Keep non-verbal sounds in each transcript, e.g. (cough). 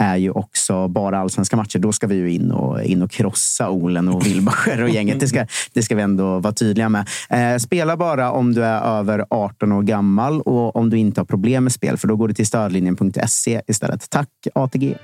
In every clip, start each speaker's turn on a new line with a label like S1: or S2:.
S1: är ju också bara allsvenska matcher. Då ska vi ju in och, in och krossa Olen och Wilbacher och gänget. Det ska, det ska vi ändå vara tydliga med. Eh, spela bara om du är över 18 år gammal och om du inte har problem med spel, för då går du till stödlinjen.se istället. Tack ATG!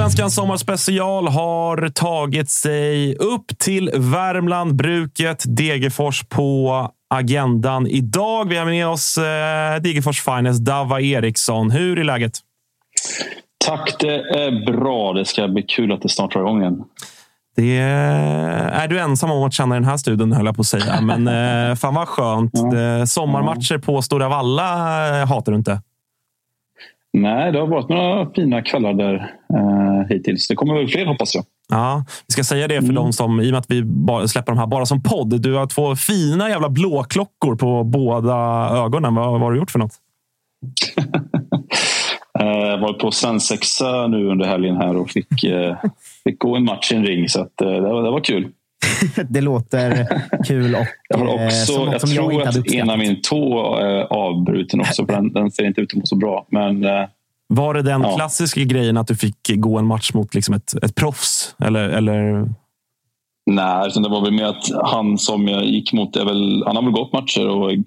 S2: Totosvenskans sommarspecial har tagit sig upp till Värmland, bruket Degerfors på agendan idag. Vi har med oss eh, Degerfors Finest, Dava Eriksson. Hur är läget?
S3: Tack, det är bra. Det ska bli kul att det snart drar igång igen.
S2: Det är du ensam om att känna i den här studion, höll jag på att säga. Men eh, fan vad skönt. Eh, Sommarmatcher på Stora Valla hatar du inte?
S3: Nej, det har varit några fina kvällar där eh, hittills. Det kommer väl fler hoppas jag.
S2: Ja, vi ska säga det för de som, i och med att vi släpper de här bara som podd. Du har två fina jävla blåklockor på båda ögonen. Vad, vad har du gjort för något? (laughs)
S3: Jag eh, var på svensexa nu under helgen här och fick, eh, fick gå en match i en ring. Så att, eh, det, var, det var kul. (laughs)
S1: det låter kul och
S3: Jag har
S1: eh,
S3: också,
S1: som något
S3: jag
S1: som jag
S3: tror
S1: inte hade
S3: att ena
S1: uppskattat.
S3: min tå är avbruten också. För den, den ser inte ut att må så bra. Men eh,
S2: Var det den
S3: Ja.
S2: klassiska grejen att du fick gå en match mot liksom ett, ett proffs? Eller, eller...
S3: nej, utan det var väl mer att han som jag gick mot, är väl, han har väl gått matcher och är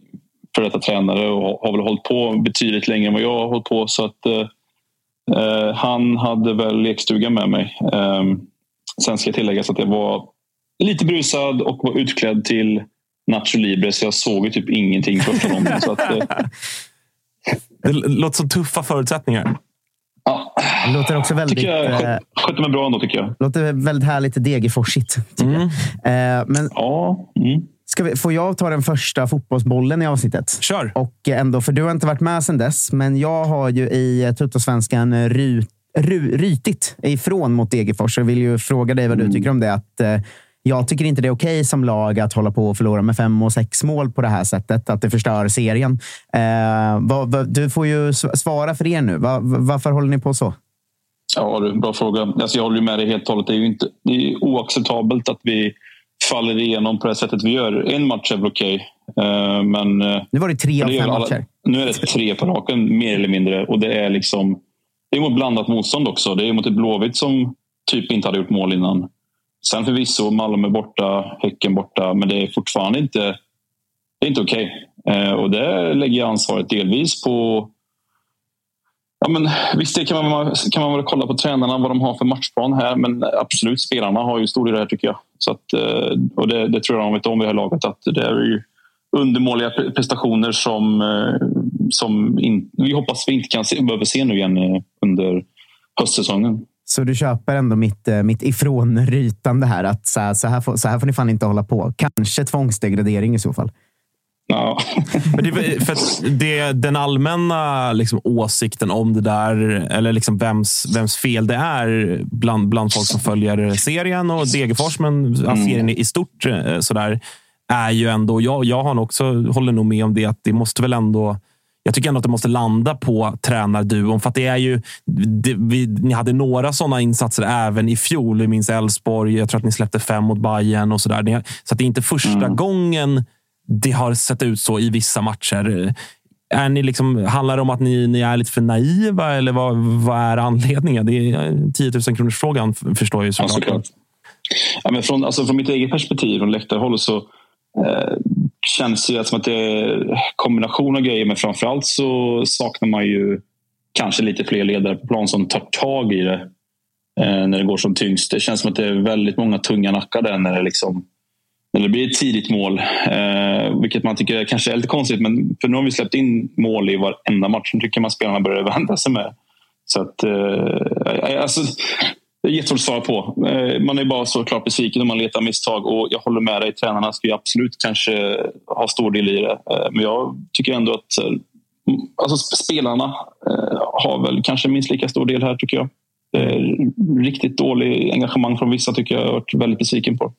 S3: före detta tränare och har väl hållit på betydligt längre än vad jag har hållit på. Så att, eh, eh, han hade väl lekstuga med mig. Eh, sen ska jag tillägga att jag var lite brusad och var utklädd till Nacho Libre så jag såg ju typ ingenting första gången. Så att, eh, (laughs)
S2: Det låter som tuffa förutsättningar.
S3: ja,
S1: Det låter också väldigt,
S3: tycker jag
S1: eh,
S3: sköt, skötte mig bra ändå tycker jag.
S1: låter väldigt härligt Degerforsigt. jag. Eh, men
S3: Ja, mm.
S1: ska vi, får jag ta den första fotbollsbollen i avsnittet?
S2: Kör!
S1: Och ändå, för du har inte varit med sedan dess, men jag har ju i eh, Tuttosvenskan ry, ry, rytit ifrån mot Degerfors. Jag vill ju fråga dig vad du tycker om det. Att, eh, jag tycker inte det är okej som lag att hålla på och förlora med fem och sex mål på det här sättet. Att det förstör serien. Eh, vad, vad, du får ju sv- svara för er nu. Va, va- varför håller ni på så?
S3: Ja, du, bra fråga. Alltså, jag håller ju med dig helt och hållet. Det är, ju inte, det är oacceptabelt att vi faller igenom på det sättet vi gör. En match är väl okej. Eh, men eh,
S1: Nu var det tre av fem
S3: alla-
S1: matcher.
S3: nu är det tre på raken, mer eller mindre. Och det är liksom det är mot blandat motstånd också. Det är mot ett Blåvitt som typ inte hade gjort mål innan. Sen förvisso, Malmö borta, Häcken borta, men det är fortfarande inte, det är inte okej. Eh, och det lägger jag ansvaret delvis på Ja, men visst, det kan man, kan man väl kolla på tränarna vad de har för matchplan här. Men absolut, spelarna har ju stor del i det här tycker jag. Så att, eh, och det, det tror jag de vet om vid det här laget. Att det är ju undermåliga prestationer som, eh, som in, vi hoppas vi inte kan se, behöver se nu igen eh, under höstsäsongen.
S1: Så du köper ändå mitt, eh, mitt ifrånrytande här. Att så här, så, här får, så här får ni fan inte hålla på. Kanske tvångsdegradering i så fall.
S3: Ja.
S2: Men det, för att det, den allmänna liksom, åsikten om det där, eller liksom vems, vems fel det är bland, bland folk som följer serien och Degerfors, men ja, serien i stort, eh, sådär, är ju ändå, jag, jag har också, håller nog med om det, att det måste väl ändå jag tycker ändå att det måste landa på tränarduon. För det är ju, det, vi, ni hade några sådana insatser även i fjol. Vi minns Elfsborg. Jag tror att ni släppte fem mot Bayern och sådär. Så det är inte första mm. gången det har sett ut så i vissa matcher. Är ni liksom, handlar det om att ni, ni är lite för naiva eller vad, vad är anledningen? Det är 10 000 kronors frågan förstår jag ju
S3: Ja, ja, men från, alltså från mitt eget perspektiv, från läktarhåll, så eh, känns ju som att det är kombination av grejer. Men framförallt så saknar man ju kanske lite fler ledare på plan som tar tag i det eh, när det går som tyngst. Det känns som att det är väldigt många tunga nackar där när det liksom när det blir ett tidigt mål. Eh, vilket man tycker kanske är lite konstigt. Men för nu har vi släppt in mål i varenda match. Nu tycker man spelarna börjar vända sig med. Så att, eh, alltså, det är jättesvårt att svara på. Eh, man är bara såklart besviken om man letar misstag. Och jag håller med dig, tränarna ska ju absolut kanske ha stor del i det. Eh, men jag tycker ändå att eh, alltså, spelarna har väl kanske minst lika stor del här tycker jag. Riktigt dålig engagemang från vissa tycker jag. Jag har varit väldigt besviken på.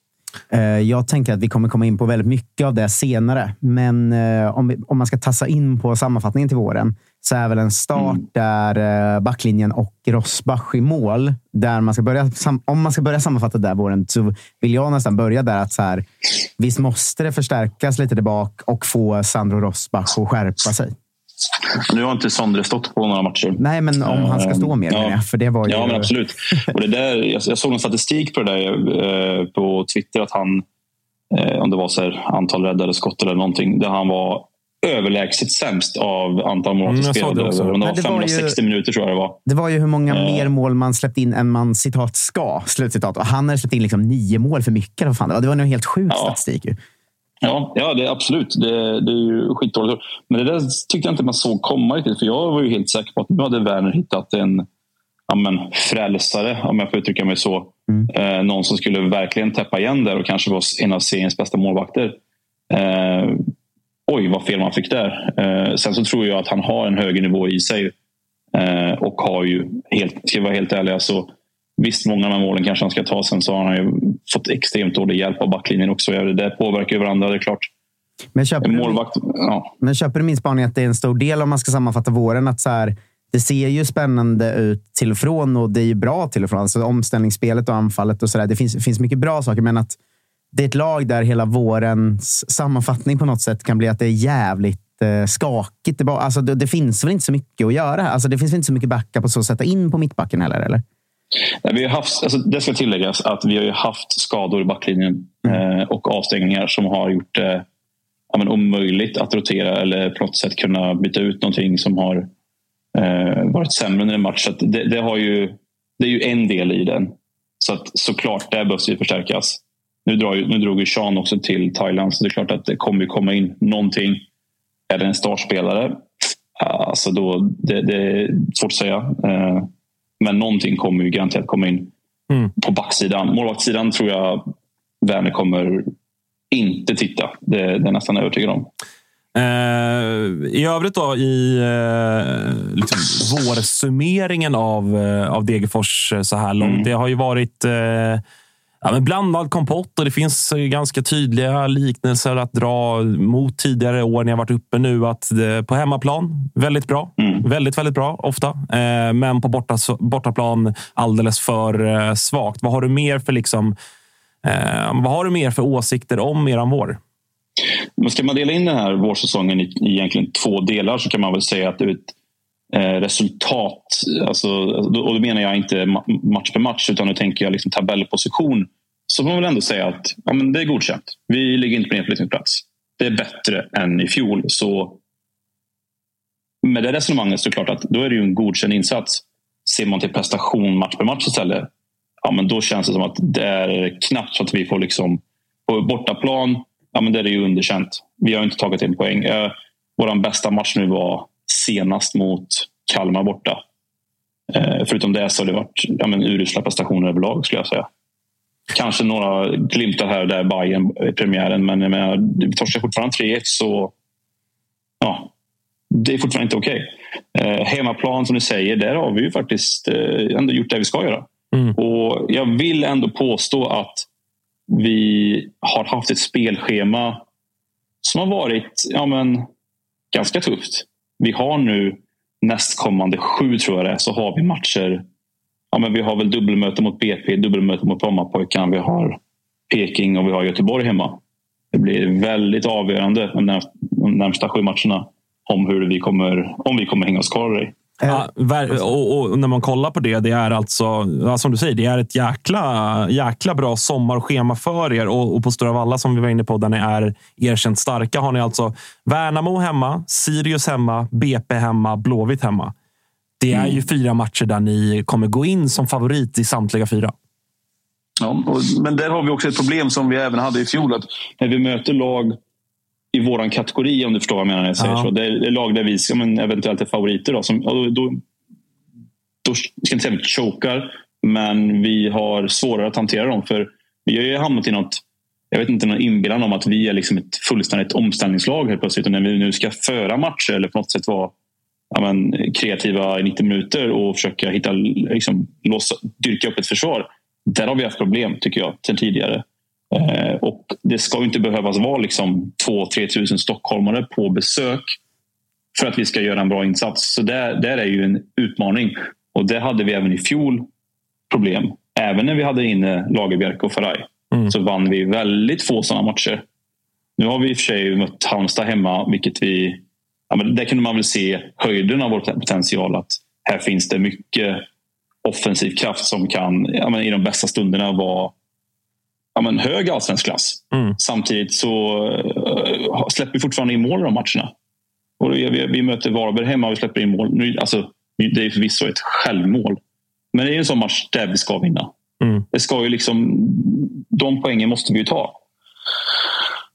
S1: Eh, jag tänker att vi kommer komma in på väldigt mycket av det senare. Men eh, om, vi, om man ska tassa in på sammanfattningen till våren så är väl en start mm. där eh, backlinjen och Rosbach i mål. Där man ska börja, om man ska börja sammanfatta där våren så vill jag nästan börja där att så här, visst måste det förstärkas lite tillbaka och få Sandro Rosbach att skärpa sig.
S3: Nu har inte Sondre stått på några matcher.
S1: Nej, men om han ska stå mer,
S3: ja.
S1: jag, för det var ju...
S3: Ja, men absolut. Och det där, jag, såg en statistik på det där eh, på Twitter, att han, eh, om det var så här, antal räddade skott eller någonting, där han var överlägset sämst av antal mål mm, spelade. Det, det var 560 ju, minuter tror jag det var.
S1: Det var ju hur många eh. mer mål man släppt in än man citat ska. Slutcitat. Och han hade släppt in liksom nio mål för mycket. Vad fan det, var. det var en helt sjuk ja. statistik. Ju.
S3: Ja, ja det, absolut. Det, det är ju skitdåligt. Men det där tyckte jag inte man såg komma riktigt. För jag var ju helt säker på att nu hade Werner hittat en ja, men, frälsare, om jag får uttrycka mig så. Mm. Eh, någon som skulle verkligen täppa igen där och kanske vara en av seriens bästa målvakter. Eh, oj, vad fel man fick där. Eh, sen så tror jag att han har en högre nivå i sig. Eh, och har ju, helt, ska jag vara helt ärlig, alltså, Visst, många av de målen kanske han ska ta. Sen så har han ju fått extremt dålig hjälp av backlinjen också. Det påverkar ju varandra, det är klart.
S1: Men köper, målvakt, du, ja. men köper du min spaning att det är en stor del, om man ska sammanfatta våren, att så här, det ser ju spännande ut till och från och det är ju bra till och från. Alltså omställningsspelet och anfallet och sådär. Det finns, finns mycket bra saker, men att det är ett lag där hela vårens sammanfattning på något sätt kan bli att det är jävligt eh, skakigt. Alltså, det, det, finns väl inte så mycket att göra? Alltså, det finns väl inte så mycket backup att sätta in på mittbacken heller? Eller?
S3: Vi har haft, alltså det ska tilläggas att vi har haft skador i backlinjen mm. eh, och avstängningar som har gjort det eh, omöjligt att rotera eller på något sätt kunna byta ut någonting som har eh, varit sämre under en match. Så det, det, har ju, det är ju en del i den. Så att, såklart, det behövs ju förstärkas. Nu, drar ju, nu drog ju Sean också till Thailand så det är klart att det kommer komma in någonting. Är det en startspelare? Alltså då, det, det är svårt att säga. Eh, men någonting kommer ju garanterat komma in mm. på backsidan. Målvaktssidan tror jag Werner kommer inte titta. Det, det är jag nästan övertygad om.
S2: Uh, I övrigt då i uh, liksom vårsummeringen av, uh, av Degerfors så här långt. Mm. Det har ju varit uh, ja, men blandad kompott och det finns ganska tydliga liknelser att dra mot tidigare år när jag varit uppe nu. Att på hemmaplan, väldigt bra. Mm. Väldigt, väldigt bra ofta. Eh, men på borta, bortaplan alldeles för eh, svagt. Vad har du mer för liksom, eh, vad har du mer för åsikter om eran vår?
S3: Men ska man dela in den här vårsäsongen i, i egentligen två delar så kan man väl säga att det ett eh, resultat, alltså, och då menar jag inte match för match utan nu tänker jag liksom tabellposition så får man väl ändå säga att ja, men det är godkänt. Vi ligger inte på nedflyttningsplats. Det är bättre än i fjol. Så med det resonemanget så är det klart att då är det ju en godkänd insats. Ser man till prestation match för match istället, ja, men då känns det som att det är knappt så att vi får liksom på bortaplan, ja, men det är ju underkänt. Vi har inte tagit en poäng. Eh, Vår bästa match nu var senast mot Kalmar borta. Eh, förutom det så har det varit ja, men urusla prestationer överlag skulle jag säga. Kanske några glimtar här och där Bayern i premiären men jag menar, vi torskar fortfarande 3-1 så ja, det är fortfarande inte okej. Okay. Eh, hemmaplan som du säger, där har vi ju faktiskt eh, ändå gjort det vi ska göra. Mm. Och Jag vill ändå påstå att vi har haft ett spelschema som har varit ja, men, ganska tufft. Vi har nu nästkommande sju, tror jag det är, så har vi matcher. Ja, men vi har väl dubbelmöte mot BP, dubbelmöte mot Brommapojkarna. Vi har Peking och vi har Göteborg hemma. Det blir väldigt avgörande de närmsta, sju matcherna om hur vi kommer, om vi kommer hänga oss kvar i.
S2: Ja, och, och, när man kollar på det, det är alltså, som du säger, det är ett jäkla, jäkla bra sommarschema för er. Och, och på Stora Valla, som vi var inne på, där ni är erkänt starka, har ni alltså Värnamo hemma, Sirius hemma, BP hemma, Blåvitt hemma. Det är ju fyra matcher där ni kommer gå in som favorit i samtliga fyra.
S3: Ja, och, men där har vi också ett problem som vi även hade i fjol. Att när vi möter lag i vår kategori, om du förstår vad jag menar när jag säger ja. så. Det är lag där vi ska, men eventuellt är favoriter. Då, som, då, då, då ska jag inte säga att vi chokar, men vi har svårare att hantera dem. För vi har ju hamnat i något, jag vet inte, någon inbillan om att vi är liksom ett fullständigt omställningslag helt plötsligt. Och när vi nu ska föra matcher eller på något sätt vara ja, men, kreativa i 90 minuter och försöka hitta, liksom, låsa, dyrka upp ett försvar. Där har vi haft problem, tycker jag, sen tidigare. Eh, och det ska inte behövas vara liksom 2-3 tusen stockholmare på besök för att vi ska göra en bra insats. Så det, där är ju en utmaning. Och det hade vi även i fjol problem. Även när vi hade inne Lagerbjärk och Faraj mm. så vann vi väldigt få sådana matcher. Nu har vi i och för sig mött Halmstad hemma, vilket vi... Ja, men där kunde man väl se höjden av vår potential. Att här finns det mycket offensiv kraft som kan ja, men i de bästa stunderna vara ja, men hög allsvensk klass. Mm. Samtidigt så uh, släpper vi fortfarande in mål i de matcherna. Och vi, vi möter Varberg hemma och vi släpper in mål. Nu, alltså, det är förvisso ett självmål. Men det är en sån match där vi ska vinna. Mm. Det ska ju liksom, de poängen måste vi ju ta.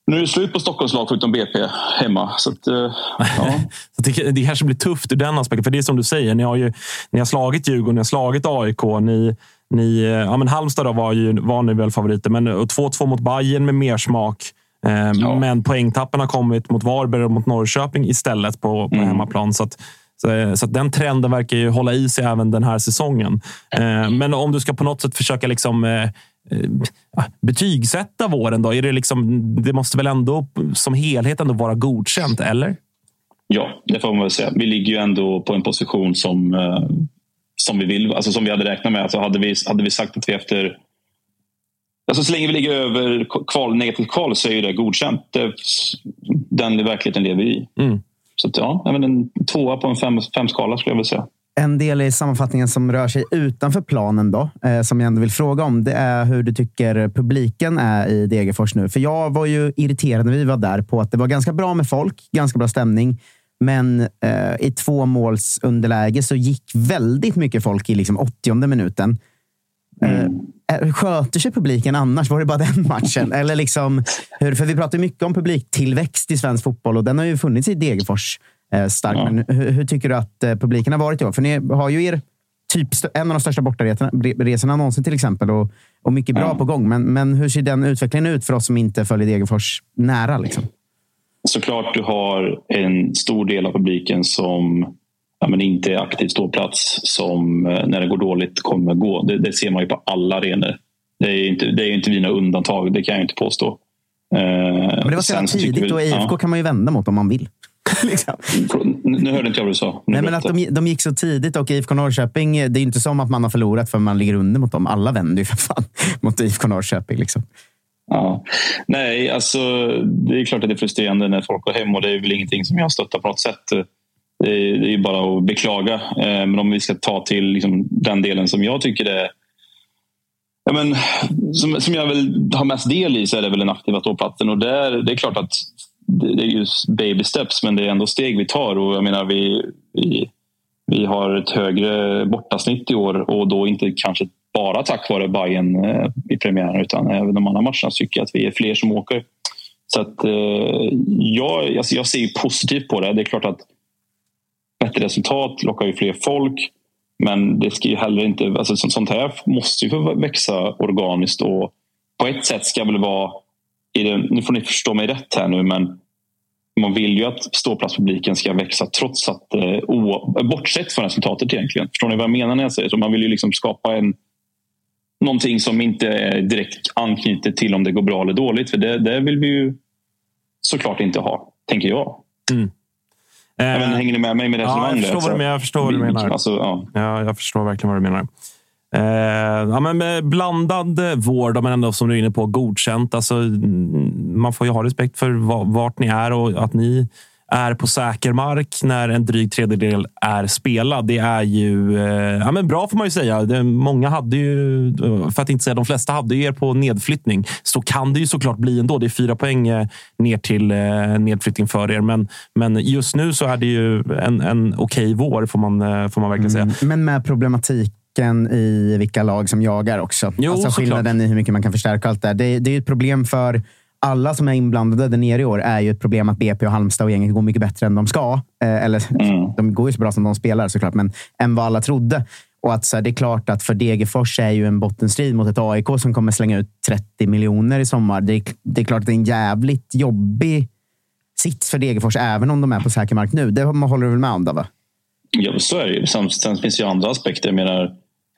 S3: Nu är det slut på Stockholms lag förutom BP hemma. Så att, uh, ja. (laughs)
S2: det, det kanske blir tufft ur den aspekten. För det är som du säger, ni har, ju, ni har slagit Djurgården, ni har slagit AIK. Ni, ni, ja, men Halmstad då var, ju, var ni väl favoriter, men 2-2 mot Bayern med mer smak. Eh, ja. Men poängtappen har kommit mot Varberg och mot Norrköping istället på, på mm. hemmaplan. Så, att, så, så att den trenden verkar ju hålla i sig även den här säsongen. Eh, men om du ska på något sätt försöka liksom, eh, eh betygsätta våren, då, är det, liksom, det måste väl ändå som helhet ändå vara godkänt, eller?
S3: Ja, det får man väl säga. Vi ligger ju ändå på en position som eh, som vi vill, alltså som vi hade räknat med. Alltså hade, vi, hade vi sagt att vi efter Alltså så länge vi ligger över kval, negativt kval så är det godkänt. Det, den verkligheten lever vi i. Mm. Så att, ja, en tvåa på en fem, femskala skulle jag vilja säga.
S1: En del i sammanfattningen som rör sig utanför planen, då, eh, som jag ändå vill fråga om, det är hur du tycker publiken är i Degerfors nu. För jag var ju irriterad när vi var där på att det var ganska bra med folk, ganska bra stämning. Men eh, i två måls underläge så gick väldigt mycket folk i liksom 80 minuten. Eh, mm. Eh, sköter sig publiken annars? Var det bara den matchen? Eller liksom, hur, för vi pratar mycket om publiktillväxt i svensk fotboll och den har ju funnits i Degerfors eh, starkt. Men hur, hur, tycker du att eh, publiken har varit i år? För ni har ju er typ en av de största bortaresorna någonsin till exempel och, och mycket bra ja. på gång. Men, men hur ser den utvecklingen ut för oss som inte följer Degerfors nära? Liksom?
S3: Såklart du har en stor del av publiken som ja, men inte är aktiv ståplats som eh, när det går dåligt kommer gå. Det, det ser man ju på alla arenor. Det är inte, det är inte vi några undantag, det kan jag inte påstå.
S1: Eh, men det var så tidigt vi, och IFK ja. kan man ju vända mot om man vill. (laughs)
S3: liksom. Nu hörde inte jag vad du sa.
S1: Nej, men att de, de gick så tidigt och IFK Norrköping, det är inte som att man har förlorat för man ligger under mot dem. Alla vänder ju för fan (laughs) mot IFK Norrköping. Liksom.
S3: Ja. Nej, alltså det är klart att det är frustrerande när folk går hem och det är väl ingenting som jag stöttar på något sätt. Det är, det är bara att beklaga. Eh, men om vi ska ta till liksom den delen som jag tycker är Ja, men, som, som jag väl har mest del i så är det väl den aktiva ståplatsen. Och där, det är klart att det är just baby steps men det är ändå steg vi tar. Och jag menar, vi, vi, vi har ett högre bortasnitt i år och då inte kanske bara tack vare Bayern eh, i premiären utan även de andra matcherna tycker jag att vi är fler som åker. Så att, eh, jag, alltså jag ser positivt på det. Det är klart att bättre resultat lockar ju fler folk. Men det ska ju heller inte, alltså sånt här måste ju få växa organiskt och på ett sätt ska väl vara, det, nu får ni förstå mig rätt här nu, men man vill ju att ståplatspubliken ska växa trots att, eh, bortsett från resultatet egentligen. Förstår ni vad jag menar när jag säger så? Man vill ju liksom skapa en någonting som inte är direkt anknyter till om det går bra eller dåligt. För det, det vill vi ju såklart inte ha, tänker jag.
S2: Mm.
S3: Eh, men, hänger ni med mig med
S2: resonemanget? Ja, jag förstår, vad, jag förstår vad du menar.
S3: Alltså, ja.
S2: ja. jag förstår verkligen vad du menar. Eh, ja, men med blandad vård, men ändå som du är inne på, godkänt. Alltså, man får ju ha respekt för vart ni är och att ni är på säker mark när en dryg tredjedel är spelad. Det är ju eh, ja, men bra får man ju säga. Det, många hade ju, för att inte säga de flesta, hade er på nedflyttning. Så kan det ju såklart bli ändå. Det är fyra poäng eh, ner till eh, nedflyttning för er. Men, men just nu så är det ju en, en okej vår, får man, eh, får man verkligen säga. Mm,
S1: men med problematik i vilka lag som jagar också.
S2: Jo,
S1: alltså skillnaden
S2: såklart.
S1: i hur mycket man kan förstärka allt det. Det, det är ett problem för alla som är inblandade där nere i år är ju ett problem att BP och Halmstad och gänget går mycket bättre än de ska. Eh, eller mm. de går ju så bra som de spelar såklart, men än vad alla trodde. Och att så här, Det är klart att för Degerfors är ju en bottenstrid mot ett AIK som kommer slänga ut 30 miljoner i sommar. Det är, det är klart att det är en jävligt jobbig sits för Degerfors, även om de är på säker mark nu. Det håller du väl med om, va?
S3: Ja, så är det ju. Sen, sen finns det ju andra aspekter. Jag menar,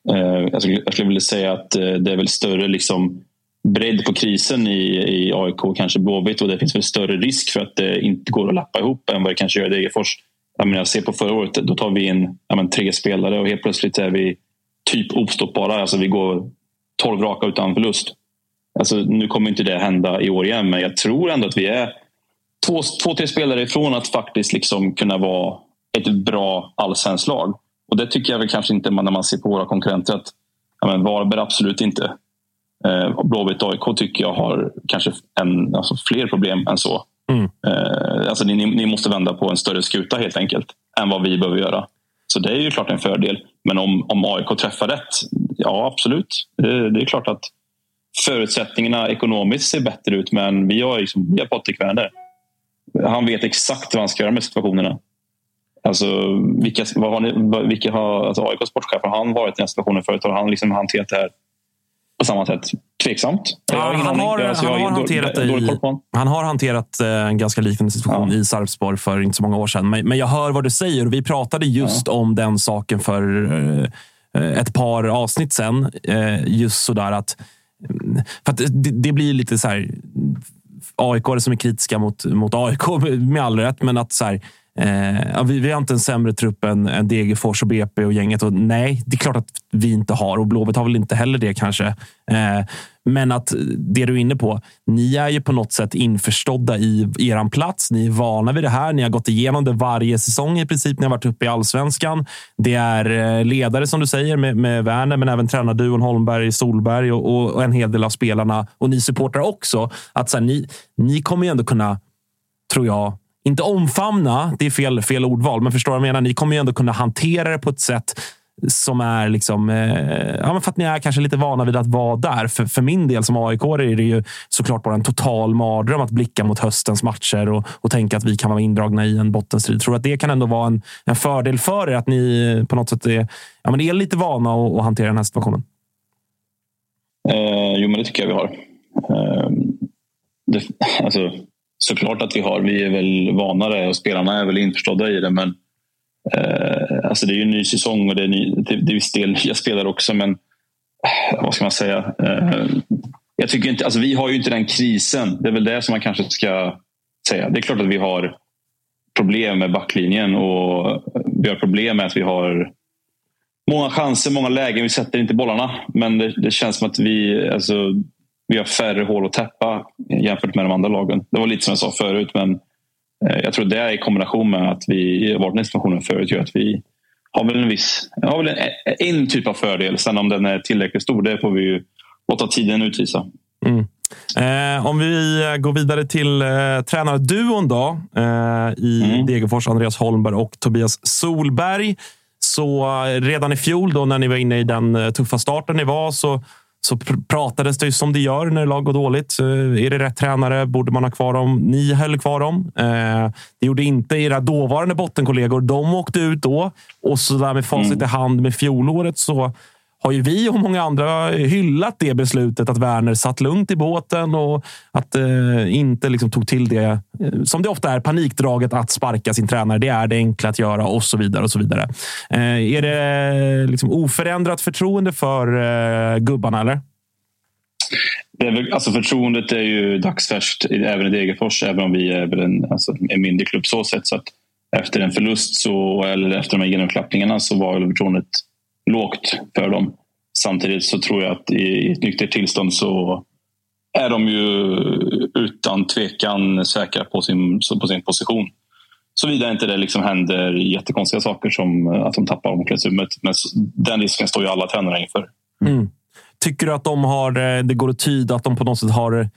S3: eh, jag, skulle, jag skulle vilja säga att eh, det är väl större liksom, bredd på krisen i, i AIK, kanske Blåvitt och det finns väl större risk för att det inte går att lappa ihop än vad det kanske gör i Degerfors. Jag, menar, jag ser på förra året, då tar vi in menar, tre spelare och helt plötsligt är vi typ ostoppbara. Alltså vi går tolv raka utan förlust. Alltså, nu kommer inte det hända i år igen, men jag tror ändå att vi är två, två tre spelare ifrån att faktiskt liksom kunna vara ett bra allsvenskt lag. Och det tycker jag väl kanske inte när man ser på våra konkurrenter. att ja, men Varberg absolut inte. Eh, Blåvitt AIK tycker jag har kanske en, alltså fler problem än så. Mm. Eh, alltså ni, ni, måste vända på en större skuta helt enkelt än vad vi behöver göra. Så det är ju klart en fördel. Men om, om AIK träffar rätt, ja absolut. Det, det är klart att förutsättningarna ekonomiskt ser bättre ut men vi har, liksom, vi har Patrik Werner. Han vet exakt vad han ska göra med situationerna. Alltså, vilka, vad har ni, vilka har, alltså AIKs sportchef, har han varit i den situationen förut? Har han liksom hanterat det här på samma sätt? Tveksamt.
S2: Ja, han, har, alltså, han, har hanterat i, han har hanterat en ganska liknande situation ja. i Sarpsborg för inte så många år sedan. Men, men jag hör vad du säger vi pratade just ja. om den saken för eh, ett par avsnitt sen. Eh, just sådär att... För att det, det blir lite så här... AIK som är kritiska mot, mot AIK med all rätt, men att så här, Eh, vi, vi har inte en sämre trupp än, än Degerfors och BP och gänget. Och nej, det är klart att vi inte har och Blåvitt har väl inte heller det kanske. Eh, men att det du är inne på, ni är ju på något sätt införstådda i er plats. Ni är vana vid det här. Ni har gått igenom det varje säsong i princip. Ni har varit uppe i allsvenskan. Det är eh, ledare som du säger med, med Werner, men även tränarduon Holmberg, Solberg och, och, en hel del av spelarna och ni supportrar också. Att så här, ni, ni kommer ju ändå kunna, tror jag, inte omfamna, det är fel, fel ordval, men förstår vad jag menar? Ni kommer ju ändå kunna hantera det på ett sätt som är liksom, eh, ja, för att ni är kanske lite vana vid att vara där. För, för min del som aik är det ju såklart bara en total mardröm att blicka mot höstens matcher och, och tänka att vi kan vara indragna i en bottenstrid. Tror att det kan ändå vara en, en fördel för er att ni på något sätt är, ja, men är lite vana att, att hantera den här situationen?
S3: Eh, jo, men det tycker jag vi har. Eh, det, alltså, såklart att vi har. Vi är väl vanare och spelarna är väl införstådda i det. Men eh, alltså det är ju en ny säsong och det är, ny, det, det är viss del nya spelare också. Men eh, vad ska man säga? Eh, jag tycker inte, alltså vi har ju inte den krisen. Det är väl det som man kanske ska säga. Det är klart att vi har problem med backlinjen och vi har problem med att vi har många chanser, många lägen. Vi sätter inte bollarna. Men det, det känns som att vi, alltså, vi har färre hål att täppa jämfört med de andra lagen. Det var lite som jag sa förut, men eh, jag tror det är i kombination med att vi varit i situationen förut gör att vi har väl en viss, har väl en, en, typ av fördel. Sen om den är tillräckligt stor, det får vi ju låta tiden utvisa.
S2: Mm. Eh, om vi går vidare till eh, tränarduon då, eh, i mm. Degerfors, Andreas Holmberg och Tobias Solberg. Så eh, redan i fjol då när ni var inne i den eh, tuffa starten ni var så så pr pratades det ju som det gör när lag går dåligt. Är det rätt tränare? Borde man ha kvar dem? Ni höll kvar dem. Eh, det gjorde inte era dåvarande bottenkollegor. De åkte ut då och så där med facit mm. i hand med fjolåret så har ju vi och många andra hyllat det beslutet att Werner satt lugnt i båten och att eh, inte liksom tog till det eh, som det ofta är panikdraget att sparka sin tränare. Det är det enkla att göra och så vidare. och så vidare. Eh, är det eh, liksom oförändrat förtroende för eh, gubbarna? eller?
S3: det är väl, alltså förtroendet är ju dagsfärskt även i Degerfors, även om vi är en, alltså en mindre klubb så sett. Så att efter en förlust så, eller efter de här genomklappningarna så var förtroendet lågt för dem. Samtidigt så tror jag att i ett nyktert tillstånd så är de ju utan tvekan säkra på sin, på sin position. Såvida inte det liksom händer jättekonstiga saker som att de tappar omklädningsrummet. Men den risken står ju alla tränare inför.
S2: Mm. Tycker du att de har, eh, det går att tyda att de på något sätt har eh,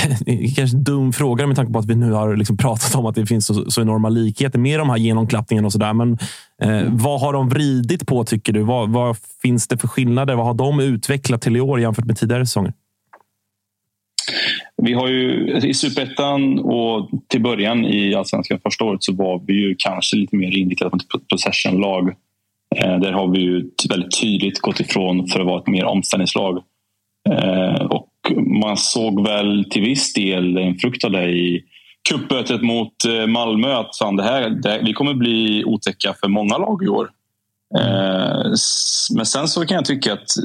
S2: (laughs) kanske en dum fråga med tanke på att vi nu har liksom pratat om att det finns så, så enorma likheter med de här genomklappningarna och sådär. Men eh, vad har de vridit på tycker du? Vad, vad, finns det för skillnader? Vad har de utvecklat till i år jämfört med tidigare säsonger?
S3: Vi har ju i superettan och till början i allsvenskan första året så var vi ju kanske lite mer inriktade på ett possession-lag. Eh, där har vi ju väldigt tydligt gått ifrån för att vara ett mer omställningslag. Man såg väl till viss del en frukt av det i cupmötet mot eh, Malmö. Att fan, det här, det, vi kommer bli otäcka för många lag i år. Eh, men sen så kan jag tycka att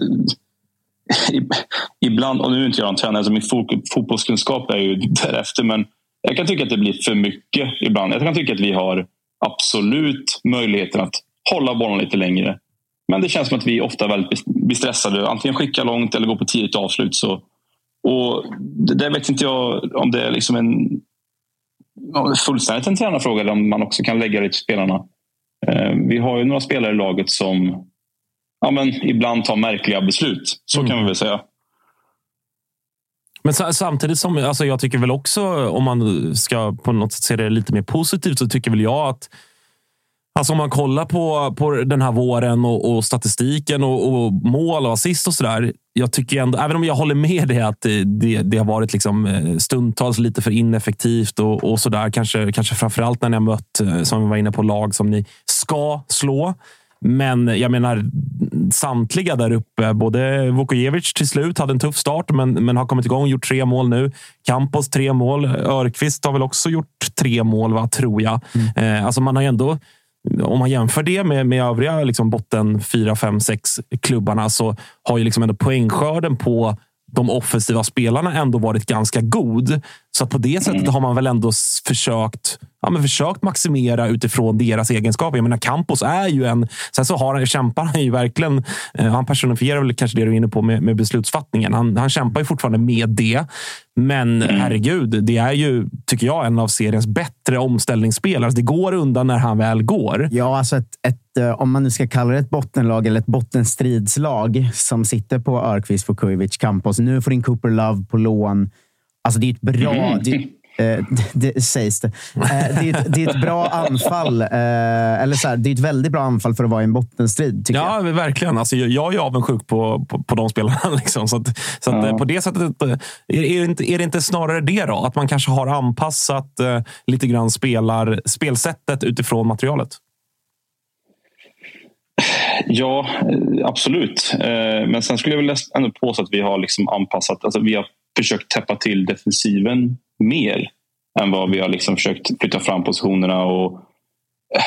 S3: eh, ibland, och nu är inte jag en tränare, så min fotbollskunskap är ju (laughs) därefter, men jag kan tycka att det blir för mycket ibland. Jag kan tycka att vi har absolut möjligheten att hålla bollen lite längre. Men det känns som att vi ofta väldigt blir stressade. Antingen skicka långt eller gå på tidigt avslut. Så, och det vet inte jag om det är liksom en fullständigt en tränarfråga eller om man också kan lägga det till spelarna. Eh, vi har ju några spelare i laget som ja, men ibland tar märkliga beslut. Så mm. kan vi väl säga.
S2: Men samtidigt som alltså jag tycker väl också, om man ska på något sätt se det lite mer positivt, så tycker väl jag att Alltså om man kollar på, på den här våren och, och statistiken och, och, mål och assist och sådär. Jag tycker ändå, även om jag håller med dig att det, det har varit liksom eh, stundtals lite för ineffektivt och, och sådär. Kanske, kanske framförallt när ni har mött, eh, som vi var inne på, lag som ni ska slå. Men jag menar, samtliga där uppe, både Vukojevic till slut hade en tuff start, men, men har kommit igång, gjort tre mål nu. Campos tre mål. Örqvist har väl också gjort tre mål, va, tror jag. Mm. Eh, alltså man har ändå om man jämför det med, med övriga liksom botten 4, 5, 6 klubbarna så har ju liksom ändå poängskörden på de offensiva spelarna ändå varit ganska god. Så på det sättet mm. har man väl ändå försökt, ja, men försökt maximera utifrån deras egenskaper. Jag menar, Campos är ju en... Sen så har han, kämpar han ju verkligen. Eh, han personifierar väl kanske det du är inne på med, med beslutsfattningen. Han, han kämpar ju fortfarande med det. Men mm. herregud, det är ju, tycker jag, en av seriens bättre omställningsspelare. Alltså, det går undan när han väl går.
S1: Ja, alltså ett, ett, eh, om man nu ska kalla det ett bottenlag eller ett bottenstridslag som sitter på Örqvist, Vukovic, Campos. Nu får in Cooper Love på lån. Alltså det är ett bra... Mm. Det, eh, det, (laughs) det, sägs det. Eh, det, är ett, det är ett bra anfall. Eh, eller så här, det är ett väldigt bra anfall för att vara i en bottenstrid.
S2: ja,
S1: jag.
S2: verkligen. Alltså, jag är avundsjuk på, på, på de spelarna. (laughs) Liksom. Så, att, så att, ja. på det sättet, är, är, det inte, är det inte snarare det då? Att man kanske har anpassat eh, lite grann spelar, spelsättet utifrån materialet?
S3: Ja, absolut. Men sen skulle jag vilja ändå påstå att vi har liksom anpassat. Alltså vi har försökt täppa till defensiven mer än vad vi har liksom försökt flytta fram positionerna. Och,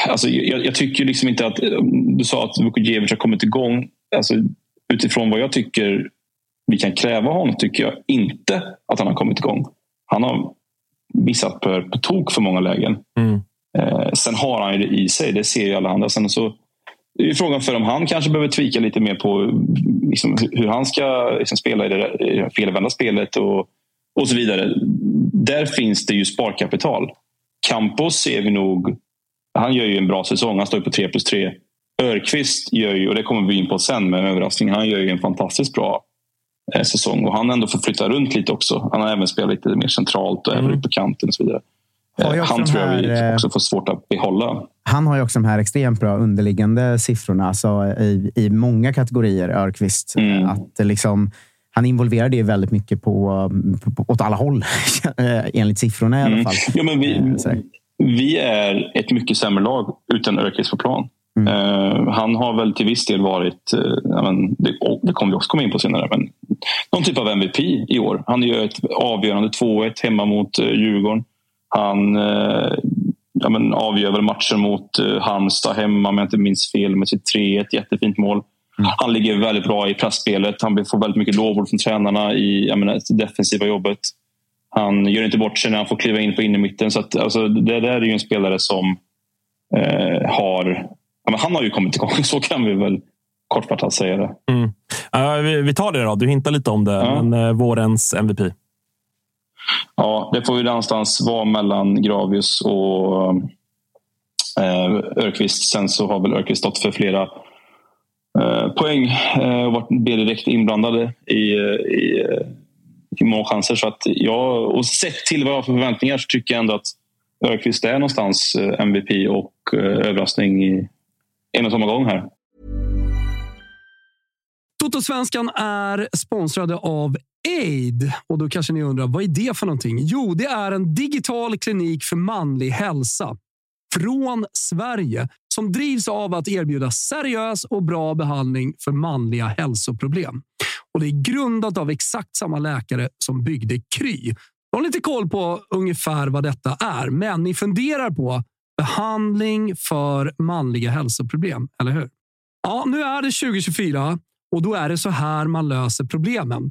S3: alltså, jag, jag tycker liksom inte att... Du sa att Vukojevic har kommit igång. Alltså, utifrån vad jag tycker vi kan kräva honom tycker jag inte att han har kommit igång. Han har missat på, på tok för många lägen. Mm. Eh, sen har han ju det i sig, det ser ju alla andra. Sen så är frågan för om han kanske behöver tvika lite mer på liksom, hur han ska liksom, spela i det felvända spelet och, och så vidare. Där finns det ju sparkapital. Campos ser vi nog... Han gör ju en bra säsong. Han står på 3 plus 3. Örqvist gör ju, och det kommer vi in på sen med en överraskning, han gör ju en fantastiskt bra eh, säsong. Och han ändå får flytta runt lite också. Han har även spelat lite mer centralt och mm. även på kanten och så vidare. Eh, han tror jag vi eh, också får svårt att behålla.
S1: Han har ju också de här extremt bra underliggande siffrorna alltså i, i många kategorier, Örqvist. Mm. Att liksom, han involverar det väldigt mycket på, på, åt alla håll, (laughs) enligt siffrorna i alla mm. fall.
S3: Mm. Ja, men vi, eh, vi är ett mycket sämre lag utan Örqvist på plan. Mm. Uh, han har väl till viss del varit, uh, men, det, det kommer vi också komma in på senare, men någon typ av MVP i år. Han gör ett avgörande 2-1 hemma mot uh, Djurgården. Han eh, ja, men avgör väl matchen mot eh, Halmstad hemma om jag inte minns fel med sitt 3-1. Jättefint mål. Mm. Han ligger väldigt bra i pressspelet. Han får väldigt mycket lovord från tränarna i menar, det defensiva jobbet. Han gör inte bort sig när han får kliva in på innermitten. Så att, alltså, det där är ju en spelare som eh, har... Ja, han har ju kommit igång, (laughs) så kan vi väl kortfattat säga det.
S2: Mm. Uh, vi, vi, tar det då. Du hintar lite om det. Ja. Men uh, vårens MVP?
S3: Ja, det får ju någonstans vara mellan Gravius och eh, Örqvist. Sen så har väl Örqvist stått för flera eh, poäng eh, och varit direkt inblandade i, i, i målchanser. Så att jag, och sett till vad jag har för förväntningar så tycker jag ändå att Örqvist är någonstans eh, MVP och eh, överraskning i en och samma gång här.
S4: Totosvenskan är sponsrade av Aid. Och då kanske ni undrar, vad är det för någonting? Jo, det är en digital klinik för manlig hälsa från Sverige som drivs av att erbjuda seriös och bra behandling för manliga hälsoproblem. Och Det är grundat av exakt samma läkare som byggde Kry. Jag har lite koll på ungefär vad detta är, men ni funderar på behandling för manliga hälsoproblem, eller hur? Ja, nu är det 2024 och då är det så här man löser problemen.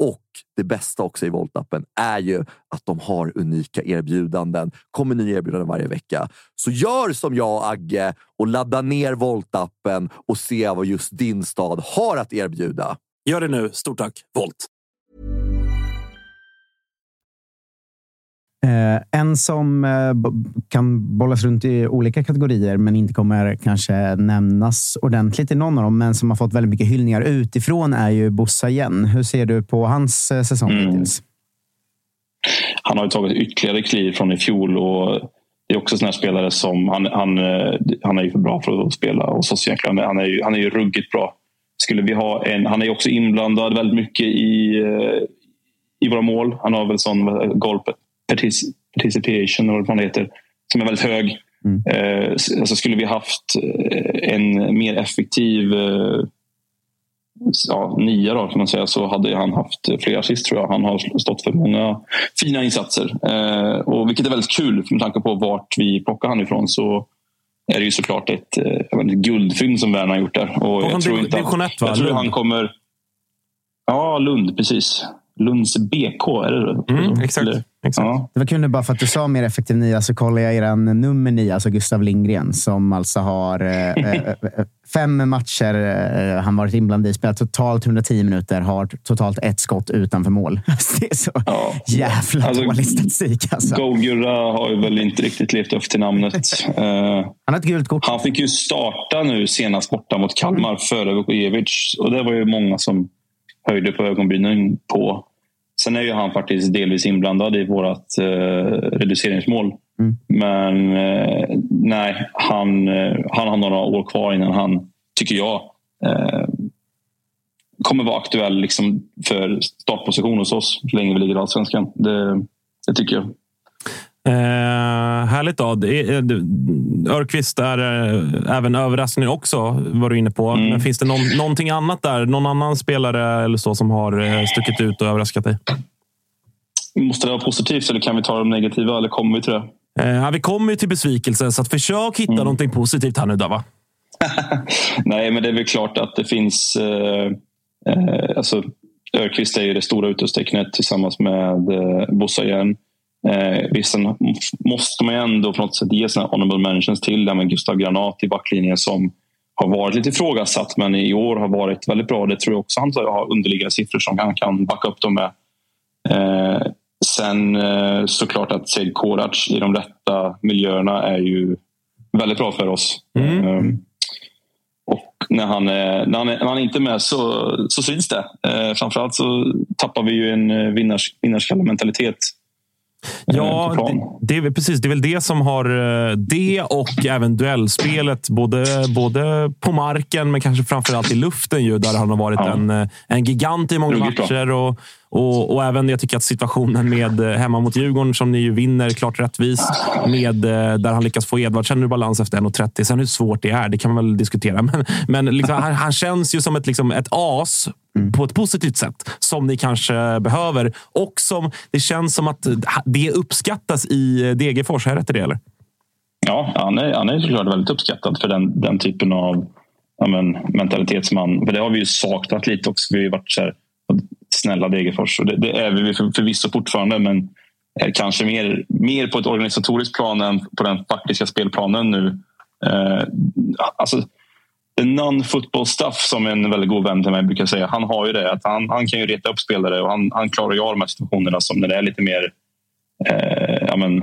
S5: Och det bästa också i Voltappen är ju att de har unika erbjudanden. kommer nya erbjudanden varje vecka. Så gör som jag Agge och ladda ner Voltappen och se vad just din stad har att erbjuda.
S2: Gör det nu. Stort tack, Volt!
S1: Eh, en som eh, kan bollas runt i olika kategorier, men inte kommer kanske nämnas ordentligt i någon av dem, men som har fått väldigt mycket hyllningar utifrån är ju Bossa igen. Hur ser du på hans eh, säsong mm. hittills?
S3: han har tagit ytterligare kliv från i fjol. Och det är också här spelare som han, han, eh, han är ju för bra för att spela hos oss egentligen. Han är ju, han är ju ruggigt bra. Skulle vi ha en, han är ju också inblandad väldigt mycket i, eh, i våra mål. Han har väl sån goal participation eller vad det heter. Som är väldigt hög. Mm. Eh, alltså skulle vi haft en mer effektiv ja, nia då, kan man säga, så hade han haft fler assist tror jag. Han har stått för många fina insatser. Eh, och vilket är väldigt kul med tanke på vart vi plockar han ifrån. Så är det ju såklart ett, eh, ett guldfynd som Werner har gjort där. Och jag tror inte att, jag tror han kommer... Ja, Lund, precis. Lunds BK, är det?
S2: Mm, exakt. Eller, exakt. Ja.
S1: Det var kul nu bara för att du sa mer effektiv nia så kollar jag er nummer nio, alltså Gustav Lindgren, som alltså har eh, eh, eh fem matcher eh, han varit inblandad i, spelat totalt 110 minuter, har totalt ett skott utanför mål. (laughs) det är så ja. jävla alltså, dålig statistik. Alltså.
S3: Golgura har ju väl inte riktigt levt upp till namnet.
S1: uh, (laughs) han har ett gult kort.
S3: Han fick ju starta nu senast borta mot Kalmar mm. före Vukojevic och det var ju många som höjde på ögonbrynen på. Sen är ju han faktiskt delvis inblandad i vårt eh, reduceringsmål. Mm. Men eh, nej, han, eh, han har några år kvar innan han, tycker jag, eh, kommer vara aktuell liksom, för startposition hos oss så länge vi ligger i Allsvenskan. Det, det tycker jag.
S2: Eh, härligt. Då. Örqvist är eh, även överraskning också, var du inne på. Mm. Men finns det någon, någonting annat där? Någon annan spelare eller så som har eh, stuckit ut och överraskat dig?
S3: Måste det vara positivt eller kan vi ta de negativa? Eller kommer vi till det?
S2: Eh, vi kommer ju till besvikelse, så att försök hitta mm. någonting positivt här nu. Då, va? (laughs)
S3: Nej, men det är väl klart att det finns... Eh, eh, alltså, Örqvist är ju det stora utropstecknet tillsammans med eh, Bossa igen. Eh, visst måste man ju ändå på något sätt ge sina honorable mentions till det med Gustav Granat i backlinjen som har varit lite ifrågasatt men i år har varit väldigt bra. Det tror jag också han har underliggande siffror som han kan backa upp dem med. Eh, sen eh, såklart att Seid Korac i de rätta miljöerna är ju väldigt bra för oss. Mm. Eh, och när han, är, när, han är, när han inte är med så, så syns det. Eh, framförallt så tappar vi ju en eh, vinnars, vinnarskalle-mentalitet
S2: ja, det, det, är precis. Det är väl det som har eh, det och även duellspelet. Både, både på marken, men kanske framförallt i luften ju, där han har varit ja. en, eh, en gigant i många matcher. Och, och, och, även jag tycker att situationen med hemma mot Djurgården, som ni ju vinner klart rättvist, med, där han lyckas få Edvardsen ur balans efter 1.30. Sen hur svårt det är, det kan man väl diskutera. (laughs) Men, men liksom, han, han, känns ju som ett, liksom, ett as Mm. på ett positivt sätt som ni kanske behöver. Och som det känns som att det uppskattas i Degerfors. Är det det? Eller?
S3: Ja, han är, han är såklart väldigt uppskattad för den, den typen av ja, men, mentalitetsman. För det har vi ju saknat lite också. Vi har ju varit så här, snälla Degerfors och det, det är vi för, förvisso fortfarande. Men kanske mer, mer på ett organisatoriskt plan än på den faktiska spelplanen nu. Eh, alltså, the non-football stuff som en väldigt god vän till mig brukar säga. Han har ju det. Att han, han kan ju reta upp spelare och han, han klarar ju av de här situationerna som när det är lite mer eh, ja, men,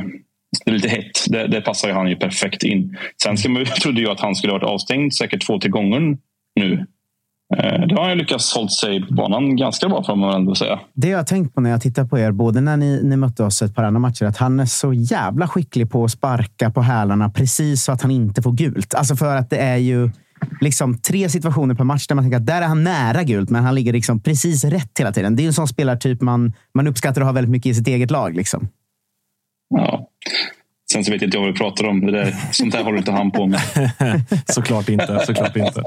S3: det är lite hett. Det, det, passar ju han ju perfekt in. Sen ska man, (laughs) trodde jag att han skulle ha varit avstängd säkert två, tre gånger nu. Eh, det har han lyckats hålla sig på banan ganska bra får man ändå säga.
S1: Det jag har tänkt på när jag tittar på er, både när ni, ni mötte oss ett par andra matcher, att han är så jävla skicklig på att sparka på hälarna precis så att han inte får gult. Alltså för att det är ju liksom tre situationer per match där man tänker att där är han nära gult, men han ligger liksom precis rätt hela tiden. Det är en sån spelartyp man, man uppskattar att ha väldigt mycket i sitt eget lag. Liksom.
S3: Ja. Sen så vet jag inte vad vi pratar om. Det där, sånt där håller inte han på med. (laughs)
S2: såklart inte. Såklart inte.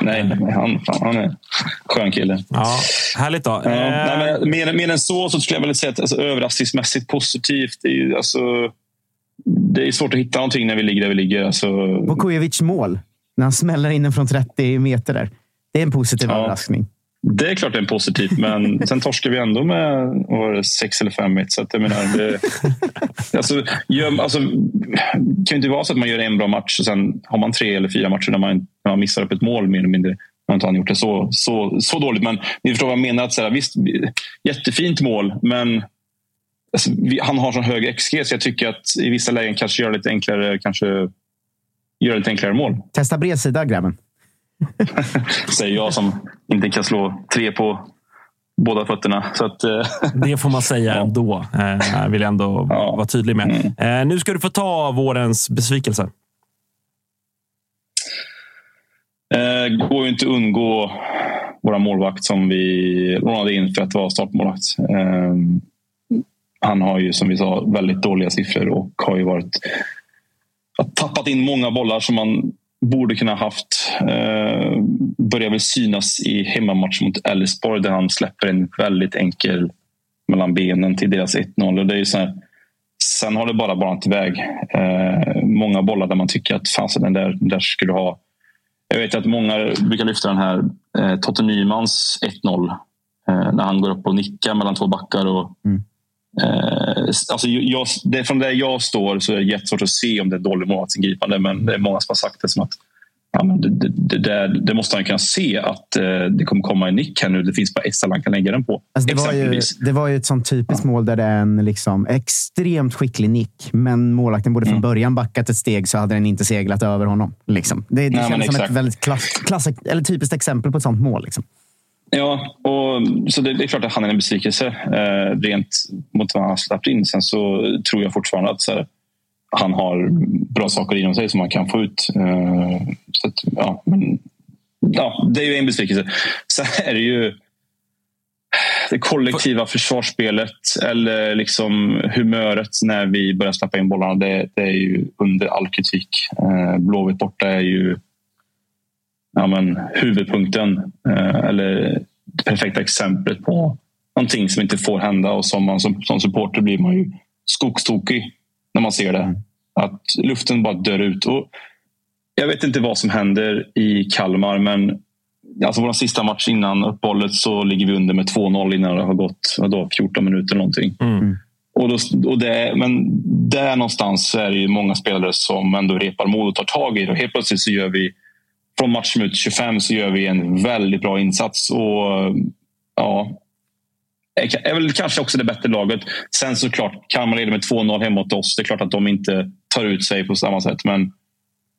S3: nej, han, han är en skön kille.
S2: Ja, härligt då.
S3: Ja, eh... nej, men mer, mer än så så skulle jag väl säga att alltså, överraskningsmässigt positivt. Det är, alltså, det är svårt att hitta någonting när vi ligger där vi ligger. Alltså...
S1: Vukojevic mål. När han smäller in den från 30 meter där. Det är en positiv ja, överraskning.
S3: Det är klart det är en positiv, men (laughs) sen torskar vi ändå med var 6 eller 5 Så att jag menar, det, (laughs) alltså, gör, alltså, kan ju inte vara så att man gör en bra match och sen har man tre eller fyra matcher där man, när man missar upp ett mål mer eller mindre. Har inte han gjort det så, så, så dåligt, men ni förstår vad jag menar. Att, så här, visst, jättefint mål, men alltså, vi, han har så hög XG så jag tycker att i vissa lägen kanske gör det lite enklare kanske göra ett enklare mål.
S1: Testa bredsida, grabben. (laughs)
S3: Säger jag som inte kan slå tre på båda fötterna. Så att, eh, (laughs)
S2: Det får man säga ändå. Eh, vill jag ändå
S3: Ja.
S2: vara tydlig med. Eh, nu ska du få ta vårens besvikelse.
S3: Eh, går ju inte att undgå våra målvakt som vi lånade in för att vara startmålvakt. Eh, han har ju som vi sa väldigt dåliga siffror och har ju varit tappat in många bollar som man borde kunna haft. Eh, börjar väl synas i hemmamatchen mot Elfsborg där han släpper en väldigt enkel mellan benen till deras 1-0. Det är så här, sen har det bara banat iväg. Eh, många bollar där man tycker att fan, den där, den där skulle ha jag vet att många brukar lyfta den här eh, Totte Nymans 1-0. Eh, när han går upp och nickar mellan två backar. Och, mm eh, alltså, jag, det, från där jag står så är det jättesvårt att se om det är dålig målvaktsingripande. Men det är många som har sagt det som att ja, men det, det, det, det måste han kunna se att eh, det kommer komma en nick här nu. Det finns bara ett ställe han kan lägga den på.
S1: Alltså det, var ju, det var ju ett sånt typiskt mål där det är en liksom extremt skicklig nick, men målvakten borde från
S3: Mm.
S1: början backat ett steg så hade den inte seglat över honom. Liksom. Det, det
S3: Nej,
S1: känns som ett
S3: exakt.
S1: väldigt klass, klass, eller typiskt exempel på ett sånt mål. Liksom.
S3: Ja, och, så det, det är klart att han är en besvikelse eh, rent mot vad han har släppt in. Sen så tror jag fortfarande att så här, han har bra saker inom sig som han kan få ut. Eh, så att, ja, men, ja, det är ju en besvikelse. Sen är det ju det kollektiva försvarsspelet eller liksom humöret när vi börjar släppa in bollarna. Det, det är ju under all kritik. Eh, Blåvitt borta är ju ja, men, huvudpunkten eh, eller det perfekta exemplet på någonting som inte får hända och som man som, som supporter blir man ju skogstokig när man ser det. Att luften bara dör ut. Och jag vet inte vad som händer i Kalmar men alltså vår sista match innan uppehållet så ligger vi under med 2-0 innan det har gått vadå, 14 minuter någonting.
S2: Mm.
S3: Och då, och det, men där någonstans är det ju många spelare som ändå repar mod och tar tag i det. Och helt plötsligt så gör vi från matchminut 25 så gör vi en väldigt bra insats. Och ja, är väl kanske också det bättre laget. Sen såklart, Kalmar leder med 2-0 hemma mot oss. Det är klart att de inte tar ut sig på samma sätt. Men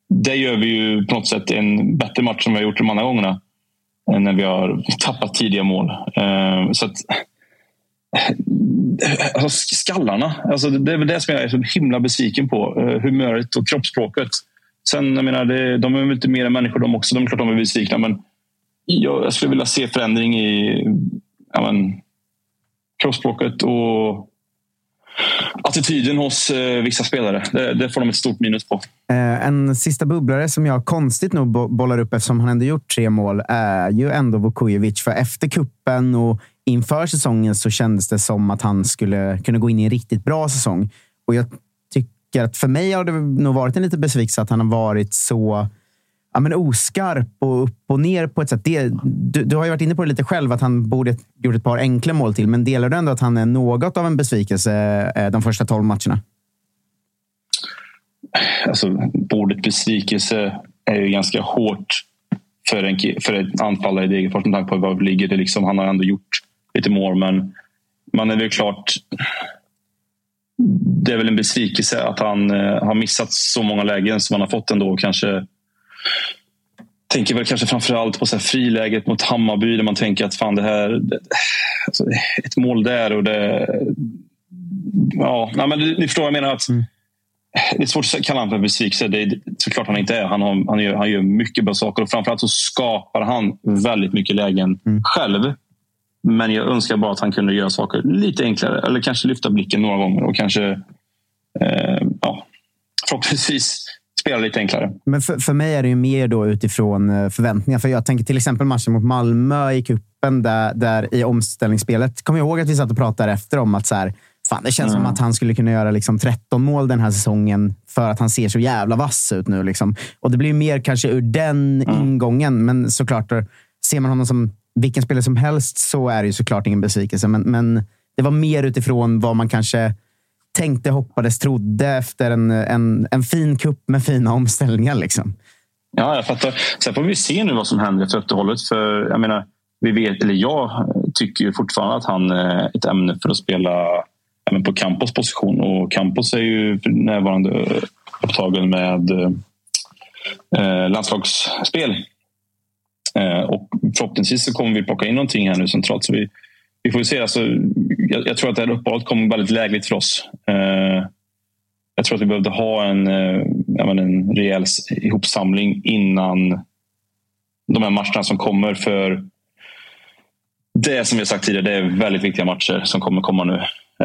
S3: det gör vi ju på något sätt en bättre match som vi har gjort de andra gångerna. Eh, när vi har tappat tidiga mål. Eh, så att, eh, alltså skallarna. Alltså det är väl det som jag är så himla besviken på. Humöret och kroppsspråket. Sen, jag menar, det, de är väl inte mer än människor de också. De är klart de är besvikna. Men jag, jag skulle vilja se förändring i ja, men, kroppsspråket och attityden hos eh, vissa spelare. Det, det får de ett stort minus på.
S1: Eh, en sista bubblare som jag konstigt nog bo- bollar upp eftersom han ändå gjort tre mål är ju ändå Vukovic. För efter kuppen och inför säsongen så kändes det som att han skulle kunna gå in i en riktigt bra säsong. Och jag tycker att för mig har det nog varit en liten besvikelse att han har varit så ja, men oskarp och upp och ner på ett sätt. Det, du, du har ju varit inne på det lite själv, att han borde gjort ett par enkla mål till. Men delar du ändå att han är något av en besvikelse eh, de första tolv matcherna?
S3: alltså, ordet besvikelse är ju ganska hårt för en, för en anfallare i Degerfors med tanke på var vi ligger. Det liksom, han har ändå gjort lite mål, men man är väl klart... Det är väl en besvikelse att han eh, har missat så många lägen som han har fått ändå. Kanske tänker väl kanske framförallt på så här friläget mot Hammarby där man tänker att fan det här... Alltså, ett mål där och det... Ja, men ni förstår vad jag menar. att det är svårt att kalla honom för besvikelse. Det är såklart han inte är. Han, har, han, gör, han gör mycket bra saker och framförallt så skapar han väldigt mycket lägen själv. Men jag önskar bara att han kunde göra saker lite enklare eller kanske lyfta blicken några gånger och kanske eh, ja, förhoppningsvis spela lite enklare.
S1: Men för, för mig är det ju mer då utifrån eh, förväntningar. För jag tänker till exempel matchen mot Malmö i kuppen där, där i omställningsspelet. Kommer jag ihåg att vi satt och pratade efter om att så här, fan, det känns som att han skulle kunna göra liksom 13 mål den här säsongen för att han ser så jävla vass ut nu. Liksom. Och det blir mer kanske ur den ingången. Men såklart, ser man honom som vilken spelare som helst så är det ju såklart ingen besvikelse. Men, men det var mer utifrån vad man kanske tänkte, hoppades, trodde efter en, en, en fin kupp med fina omställningar. Liksom.
S3: Ja, jag fattar. Sen får vi se nu vad som händer efter uppehållet. För jag menar, vi vet, eller jag tycker ju fortfarande att han är ett ämne för att spela även på Campos position. Och Campos är ju för närvarande upptagen med eh, landslagsspel. Eh, och förhoppningsvis så kommer vi plocka in någonting här nu centralt. Så vi vi får se. Alltså, jag, jag tror att det här uppehållet kommer väldigt lägligt för oss. Eh, jag tror att vi behövde ha en, eh, en rejäl ihopsamling innan de här matcherna som kommer. För det som vi har sagt tidigare, det är väldigt viktiga matcher som kommer komma nu.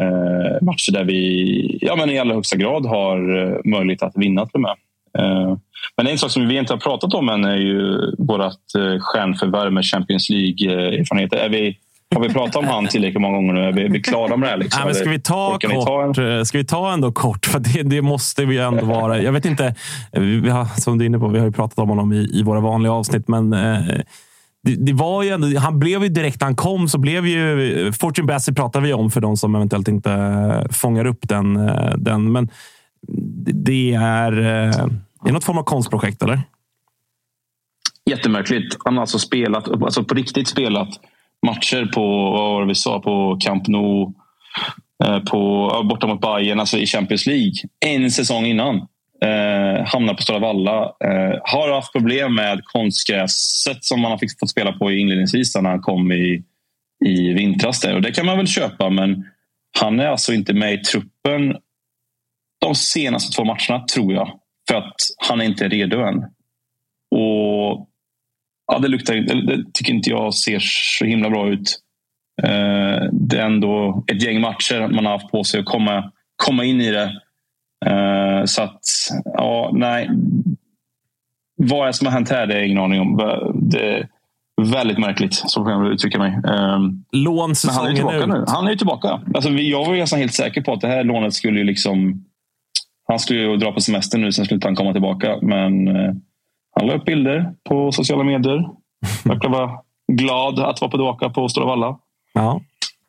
S3: Eh, matcher där vi ja, men i allra högsta grad har eh, möjlighet att vinna till och med. Eh, men en sak som vi inte har pratat om än är ju vårt eh, stjärnförvärv med Champions League-erfarenheter. Är vi har vi pratat om han tillräckligt många gånger nu? Är vi, är vi klara med det här? Liksom?
S2: Nej, men ska, vi ta kort, ta en... ska vi ta ändå kort? För det, det, måste vi ändå vara. Jag vet inte. Vi har, som du är inne på, vi har ju pratat om honom i, i våra vanliga avsnitt, men eh, det, det, var ju ändå, han blev ju direkt när han kom så blev ju... Fortune Bassey pratar vi om för de som eventuellt inte fångar upp den. Eh, den men det är, eh, det är något form av konstprojekt, eller?
S3: Jättemärkligt. Han har alltså spelat, alltså på riktigt spelat matcher på, vad var det vi sa, på Camp Nou, eh, på, borta mot Bayern, alltså i Champions League. En säsong innan. Eh, hamnar på Stora Valla. Eh, har haft problem med konstgräset som man har fått spela på inledningsvis när han kom i, i vintras. Där. Och det kan man väl köpa, men han är alltså inte med i truppen de senaste två matcherna, tror jag. För att han är inte redo än. Och ja, det, luktar, det tycker inte jag ser så himla bra ut. Eh, det är ändå ett gäng matcher man har haft på sig att komma, komma in i det. Eh, så att, ja, nej. Vad är som har hänt här? Det är ingen aning om. Det är väldigt märkligt, så kan jag uttrycka mig. Eh,
S2: Lån
S3: Men han är tillbaka
S2: ut.
S3: nu. Han är tillbaka. Alltså, jag var nästan helt säker på att det här lånet skulle ju liksom... Han skulle ju dra på semester nu, sen skulle han komma tillbaka. Men han la upp bilder på sociala medier. (laughs) Verkar vara glad att vara på tillbaka på Stora Valla.
S2: Ja,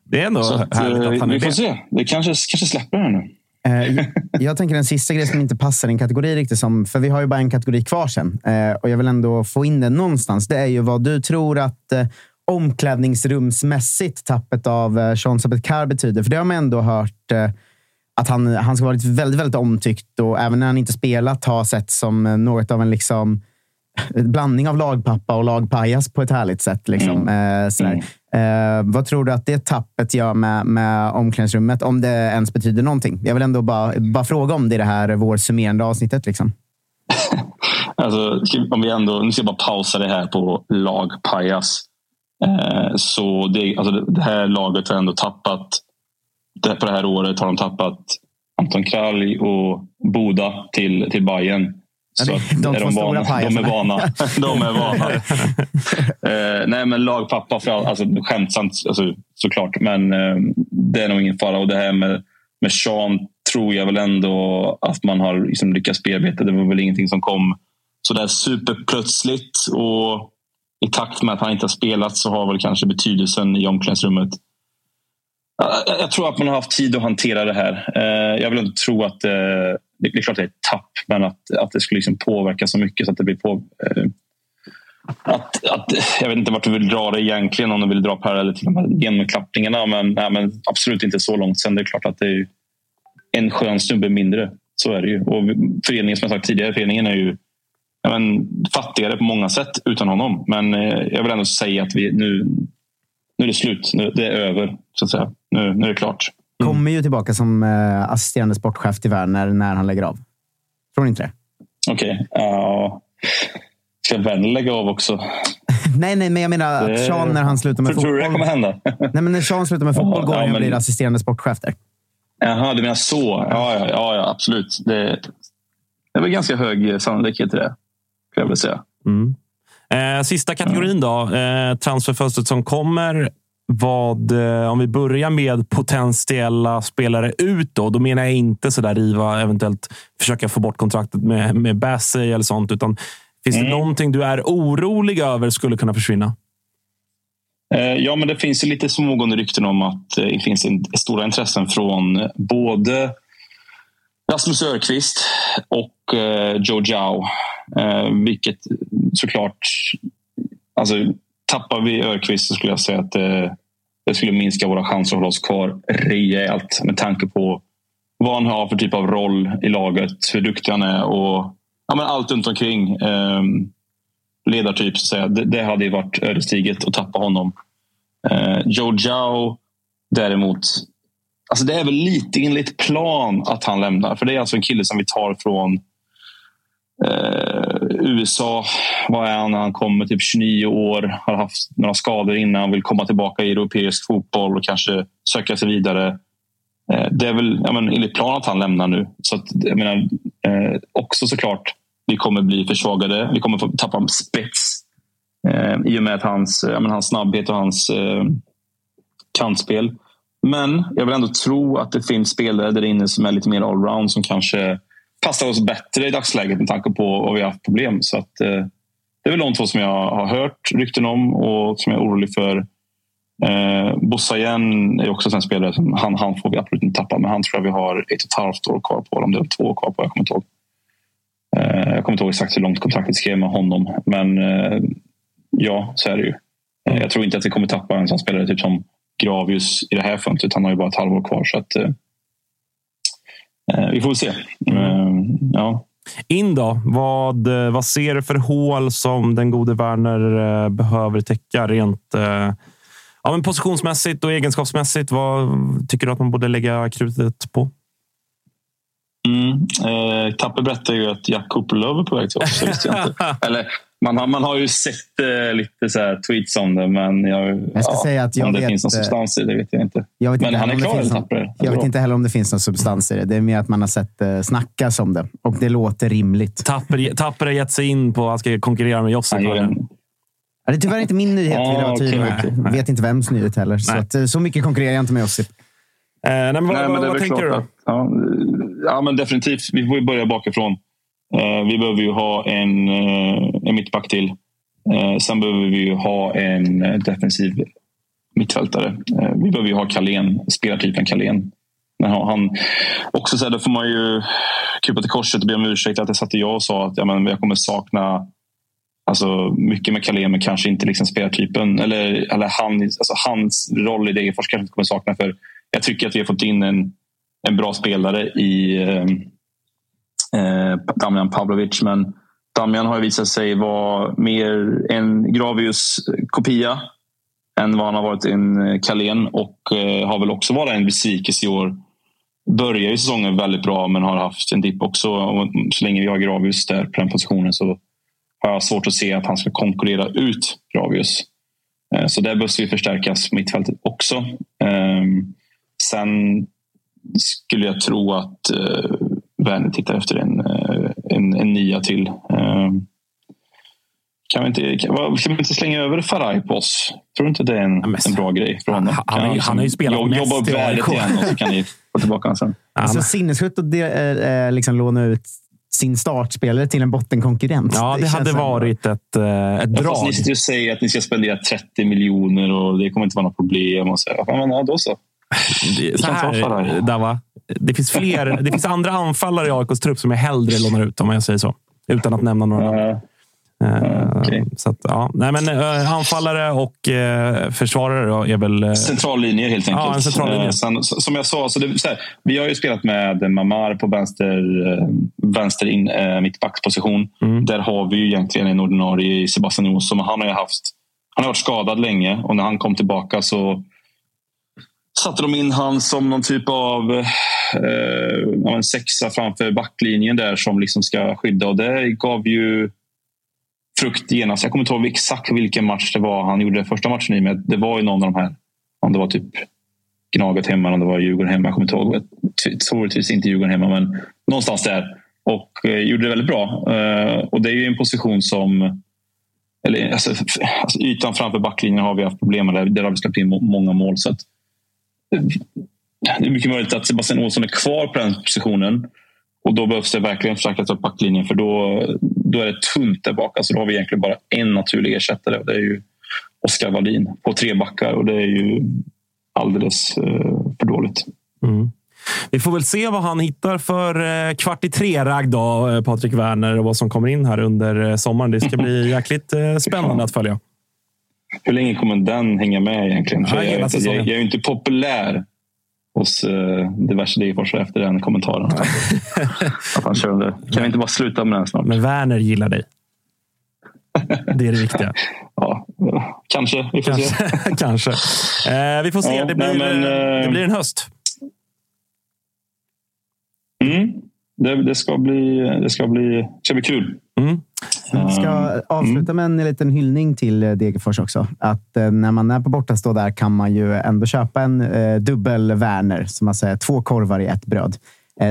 S2: det är ändå
S3: Så att,
S2: härligt att han
S3: Vi
S2: är
S3: får
S2: det.
S3: se. Det kanske, kanske släpper här nu.
S1: Eh, (laughs) jag tänker en sista grej som inte passar i en kategori riktigt. Som, för vi har ju bara en kategori kvar sen. Eh, och jag vill ändå få in det någonstans. Det är ju vad du tror att eh, omklädningsrumsmässigt tappet av eh, Sean Sabetcar betyder. För det har man ändå hört eh, att han, han ska vara väldigt, väldigt omtyckt och även när han inte spelat har sett som eh, något av en liksom blandning av lagpappa och lagpajas på ett härligt sätt. Liksom. Eh, sådär. Eh, vad tror du att det tappet gör med, med omklädningsrummet? Om det ens betyder någonting. Jag vill ändå bara, bara fråga om det i det här vår summerande avsnittet. Liksom. (laughs)
S3: Alltså, om vi ändå, nu ska jag bara pausa det här på lagpajas. Eh, så det, alltså det- här laget har ändå tappat, på det här året har de tappat Anton Kralj och Boda till, till Bayern.
S1: Är
S3: att
S1: de
S3: är
S1: stora
S3: vana. De är vana. (laughs) De är vana. eh, nej, men lagpappa, för all, alltså, skämtsamt alltså, såklart. Men eh, det är nog ingen fara. Och det här med, med Sean tror jag väl ändå att man har liksom lyckats bearbeta. Det var väl ingenting som kom så där superplötsligt. Och i takt med att han inte har spelat så har väl kanske betydelsen i omklädningsrummet jag, tror att man har haft tid att hantera det här. Eh, jag vill inte tro att eh, det det är klart det är ett tapp, men att, att det skulle liksom påverka så mycket så att det blir på. Eh, att, att, jag vet inte vart du vill dra det egentligen, om du vill dra paralleller till de här genomklappningarna. Men, nej, men absolut inte så långt. Sen det är klart att det är en skön snubbe mindre. Så är det ju. Och föreningen, som jag sagt tidigare, föreningen är ju men, fattigare på många sätt utan honom. Men eh, jag vill ändå säga att vi nu, nu är det slut. Nu, det är över, så att säga. Nu, nu är det klart.
S1: Kommer ju tillbaka som eh, assisterande sportchef till Werner när han lägger av. Tror ni inte det?
S3: Okej. ja. Ska Werner lägga av också? (laughs)
S1: nej, nej, men jag menar
S3: Det-
S1: att Sean när han slutar med
S3: Tror tror du det
S1: fotboll.
S3: kommer hända? (laughs)
S1: Nej, men när Sean slutar med fotboll går
S3: Ja,
S1: han och
S3: men-
S1: blir assisterande sportchef där.
S3: Jaha, du menar så. Ja, ja, ja, ja absolut. Det, det är väl ganska hög sannolikhet till det. Kan jag väl säga.
S2: Mm. Eh, sista kategorin då. Eh, transferfönstret som kommer. Vad, eh, om vi börjar med potentiella spelare ut då. Då menar jag inte så där riva, eventuellt försöka få bort kontraktet med, med Bassey eller sånt. Utan finns det någonting du är orolig över skulle kunna försvinna?
S3: Eh, Ja, men det finns ju lite smågående rykten om att eh, det finns en, stora intressen från både Rasmus Örqvist och eh, Joe Zhao. Eh, vilket såklart... Alltså, tappar vi Örqvist så skulle jag säga att eh, det skulle minska våra chanser att hålla oss kvar rejält med tanke på vad han har för typ av roll i laget, hur duktig han är och ja, men allt runt omkring. Eh, ledartyp, så att säga. Det, det hade ju varit ödesdigert att tappa honom. Eh, Joe Zhao däremot. Alltså det är väl lite enligt plan att han lämnar. För det är alltså en kille som vi tar från eh, USA. Vad är han när han kommer? Typ 29 år. Har haft några skador innan. Vill komma tillbaka i europeisk fotboll och kanske söka sig vidare. Eh, det är väl ja, men, enligt plan att han lämnar nu. Så att, jag menar, eh, också såklart vi kommer bli försvagade. Vi kommer få tappa spets eh, i och med att hans, ja, men, hans snabbhet och hans eh, kantspel. Men jag vill ändå tro att det finns spelare där inne som är lite mer allround som kanske passar oss bättre i dagsläget med tanke på vad vi har haft problem. Så att, eh, det är väl de två som jag har hört rykten om och som jag är orolig för. Eh, Bossa igen är också en spelare som han, han får vi absolut inte tappa. Men han tror jag vi har ett och ett halvt år kvar på. Om det är två år kvar på. Jag kommer inte ihåg. Eh, jag kommer inte ihåg exakt hur långt kontraktet skrev med honom. Men eh, ja, så är det ju. Eh, jag tror inte att vi kommer tappa en sån spelare typ som Gravius i det här fönstret. Han har ju bara ett halvår kvar. Så att, eh, vi får se. Eh, ja.
S2: In då. Vad, eh, vad ser du för hål som den gode Werner eh, behöver täcka rent eh, ja, men positionsmässigt och egenskapsmässigt? Vad tycker du att man borde lägga krutet på?
S3: Mm. Eh, Tapper berättade ju att Jack Cooperlove är på väg till oss. (laughs) Eller, man, har, man har ju sett eh, lite så här tweets om det, men jag,
S1: Jag ska
S3: ja,
S1: säga att jag
S3: om det
S1: vet,
S3: finns någon
S1: eh,
S3: substans i det vet jag inte.
S1: Jag vet
S3: men
S1: inte
S3: han är
S1: heller om
S3: klar,
S1: det finns
S3: eller
S1: någon-
S3: Tapper?
S1: Jag vet inte heller om det finns någon substans i det. Det är mer att man har sett eh, snackas om det och det låter rimligt.
S2: Tapper, Tapper har gett sig in på att han ska konkurrera med Josip.
S1: Ja, det är tyvärr inte min nyhet, vill jag vara
S3: Ah,
S1: tydlig med. Jag vet inte vems nyhet heller. Så, att, eh, så mycket konkurrerar jag inte med Josip.
S2: Eh, nej, men vad,
S3: Nej, men
S2: vad,
S3: det
S2: vad tänker du då?
S3: att- Ja, ja, men definitivt. Vi får ju börja bakifrån. Eh, vi behöver ju ha en, eh, en mittback till. Eh, sen behöver vi ju ha en eh, defensiv mittfältare. Eh, vi behöver ju ha Kalén, spelartypen Kalén. Men han också så här, då får man ju krypa till korset och be om ursäkt att jag satt jag och sa att ja, men jag kommer sakna Alltså mycket med Kalén men kanske inte liksom spelartypen. Eller, eller han, alltså hans roll i Degerfors kanske inte kommer sakna. För jag tycker att vi har fått in en, en bra spelare i eh, eh, Damjan Pavlovic. Men Damjan har ju visat sig vara mer en Gravius-kopia än vad han har varit en eh, Kalén. Och eh, har väl också varit en besvikelse i år. Börjar ju säsongen väldigt bra men har haft en dipp också. Och så länge vi har Gravius där på den positionen så har jag svårt att se att han ska konkurrera ut Gravius. Eh, så där behövs vi förstärkas mittfältet också. Ehm, sen skulle jag tro att eh, Werner tittar efter en, eh, en, en nia till. Ehm, Kan vi, inte, kan, vi inte slänga över Faraj på oss? Tror du inte det är en,
S2: men-
S3: en bra grej för honom?
S2: Han- han har ju- han har ju spelat
S3: jobb-
S2: mest
S3: Jobba upp
S2: i
S3: värdet igen och så kan ni få tillbaka honom sen.
S2: Ja,
S1: så sinnessjukt att det, eh, liksom låna ut sin startspelare till en bottenkonkurrent.
S2: Ja, det
S1: känns
S2: hade varit ett, eh, ett
S3: Ja, fast
S2: drag.
S3: ni sitter och säger att ni ska spendera 30 miljoner och det kommer inte vara något problem. Och så. Ja, men, ja, då så.
S2: Det, så här. Dava, det finns fler. (laughs) Det finns andra anfallare i AIKs trupp som jag hellre lånar ut, om jag säger så. Utan att nämna några namn.
S3: Ja,
S2: Eh,
S3: okej.
S2: Så att, ja. Nej, men, eh, anfallare och eh, försvarare är väl... eh,
S3: Centrallinjer helt enkelt.
S2: Ja, en centrallinje.
S3: Eh, Sen, som jag sa, så det, så här, vi har ju spelat med Mamar på vänster, vänster in, mittbacksposition.
S2: Mm.
S3: Där har vi ju egentligen en ordinarie Sebastian men Han har ju haft, han har varit skadad länge och när han kom tillbaka så satte de in han som någon typ av eh, en sexa framför backlinjen där som liksom ska skydda. Och det gav ju frukt genast. Jag kommer inte ihåg exakt vilken match det var han gjorde första matchen i. Men det var ju någon av de här. Om det var typ Gnaget hemma eller om det var Djurgården hemma. Jag kommer inte ihåg. Troligtvis typ inte Djurgården hemma, men någonstans där. Och eh, gjorde det väldigt bra. Eh, och det är ju en position som... Eller, alltså, alltså, ytan framför backlinjen har vi haft problem med. Där, har vi släppt in många mål. Så att, eh, det är mycket möjligt att Sebastian Olsson är kvar på den positionen. Och då behövs det verkligen förstärkas upp backlinjen för då, då är det tunt där bak. Alltså då har vi egentligen bara en naturlig ersättare och det är ju Oskar Wallin på tre backar och det är ju alldeles eh, för dåligt.
S2: Mm. Vi får väl se vad han hittar för eh, kvart i tre-ragg då, eh, Patrik Werner, och vad som kommer in här under sommaren. Det ska bli (laughs) jäkligt spännande att följa.
S3: Hur länge kommer den hänga med egentligen?
S2: Ja,
S3: jag, jag,
S2: säsongen.
S3: jag är ju inte populär hos eh, diverse Degerforsare efter den kommentaren. (laughs) att han. Kan vi inte bara sluta med den snart?
S2: Men Werner gillar dig. Det är det viktiga.
S3: Ja, Kanske. Vi får
S2: Kanske.
S3: se. (laughs)
S2: Kanske. Eh, vi får se.
S3: Ja,
S2: det, blir,
S3: nej, men,
S2: det
S3: eh,
S2: blir en höst.
S3: Mm. Det, det, ska bli, det, ska bli, det ska bli kul.
S2: Mm.
S1: Vi ska avsluta med en liten hyllning till eh, Degerfors också. Att eh, när man är på bortastå där kan man ju ändå köpa en eh, dubbel Werner, som man säger, två korvar i ett bröd.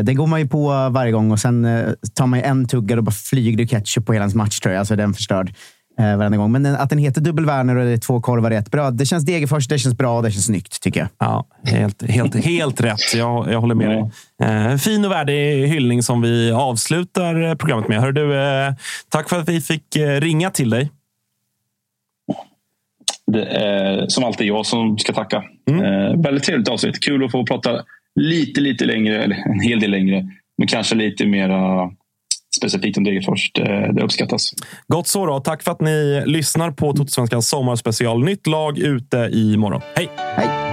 S1: Det går man ju på varje gång och sen tar man en tugga och bara flyger det ketchup på hela ens matchtröja, så är den förstörd eh, varenda gång. Men att den heter dubbel Werner och det är två korvar i ett bröd, det känns Degerfors, det känns bra och det känns snyggt, tycker jag.
S2: Ja, helt, helt, helt rätt. Jag, jag håller med dig. Eh, fin och värdig hyllning som vi avslutar programmet med. Hör du, eh, tack för att vi fick eh, ringa till dig.
S3: Det är som alltid jag som ska tacka.
S2: Mm.
S3: Eh, väldigt trevligt avsnitt. Kul att få prata lite, lite längre, eller en hel del längre, men kanske lite mer specifikt om Degerfors. Det, det uppskattas.
S2: Gott så då. Tack för att ni lyssnar på Totosvenskans sommarspecial. Nytt lag ute imorgon. Hej!
S1: Hej!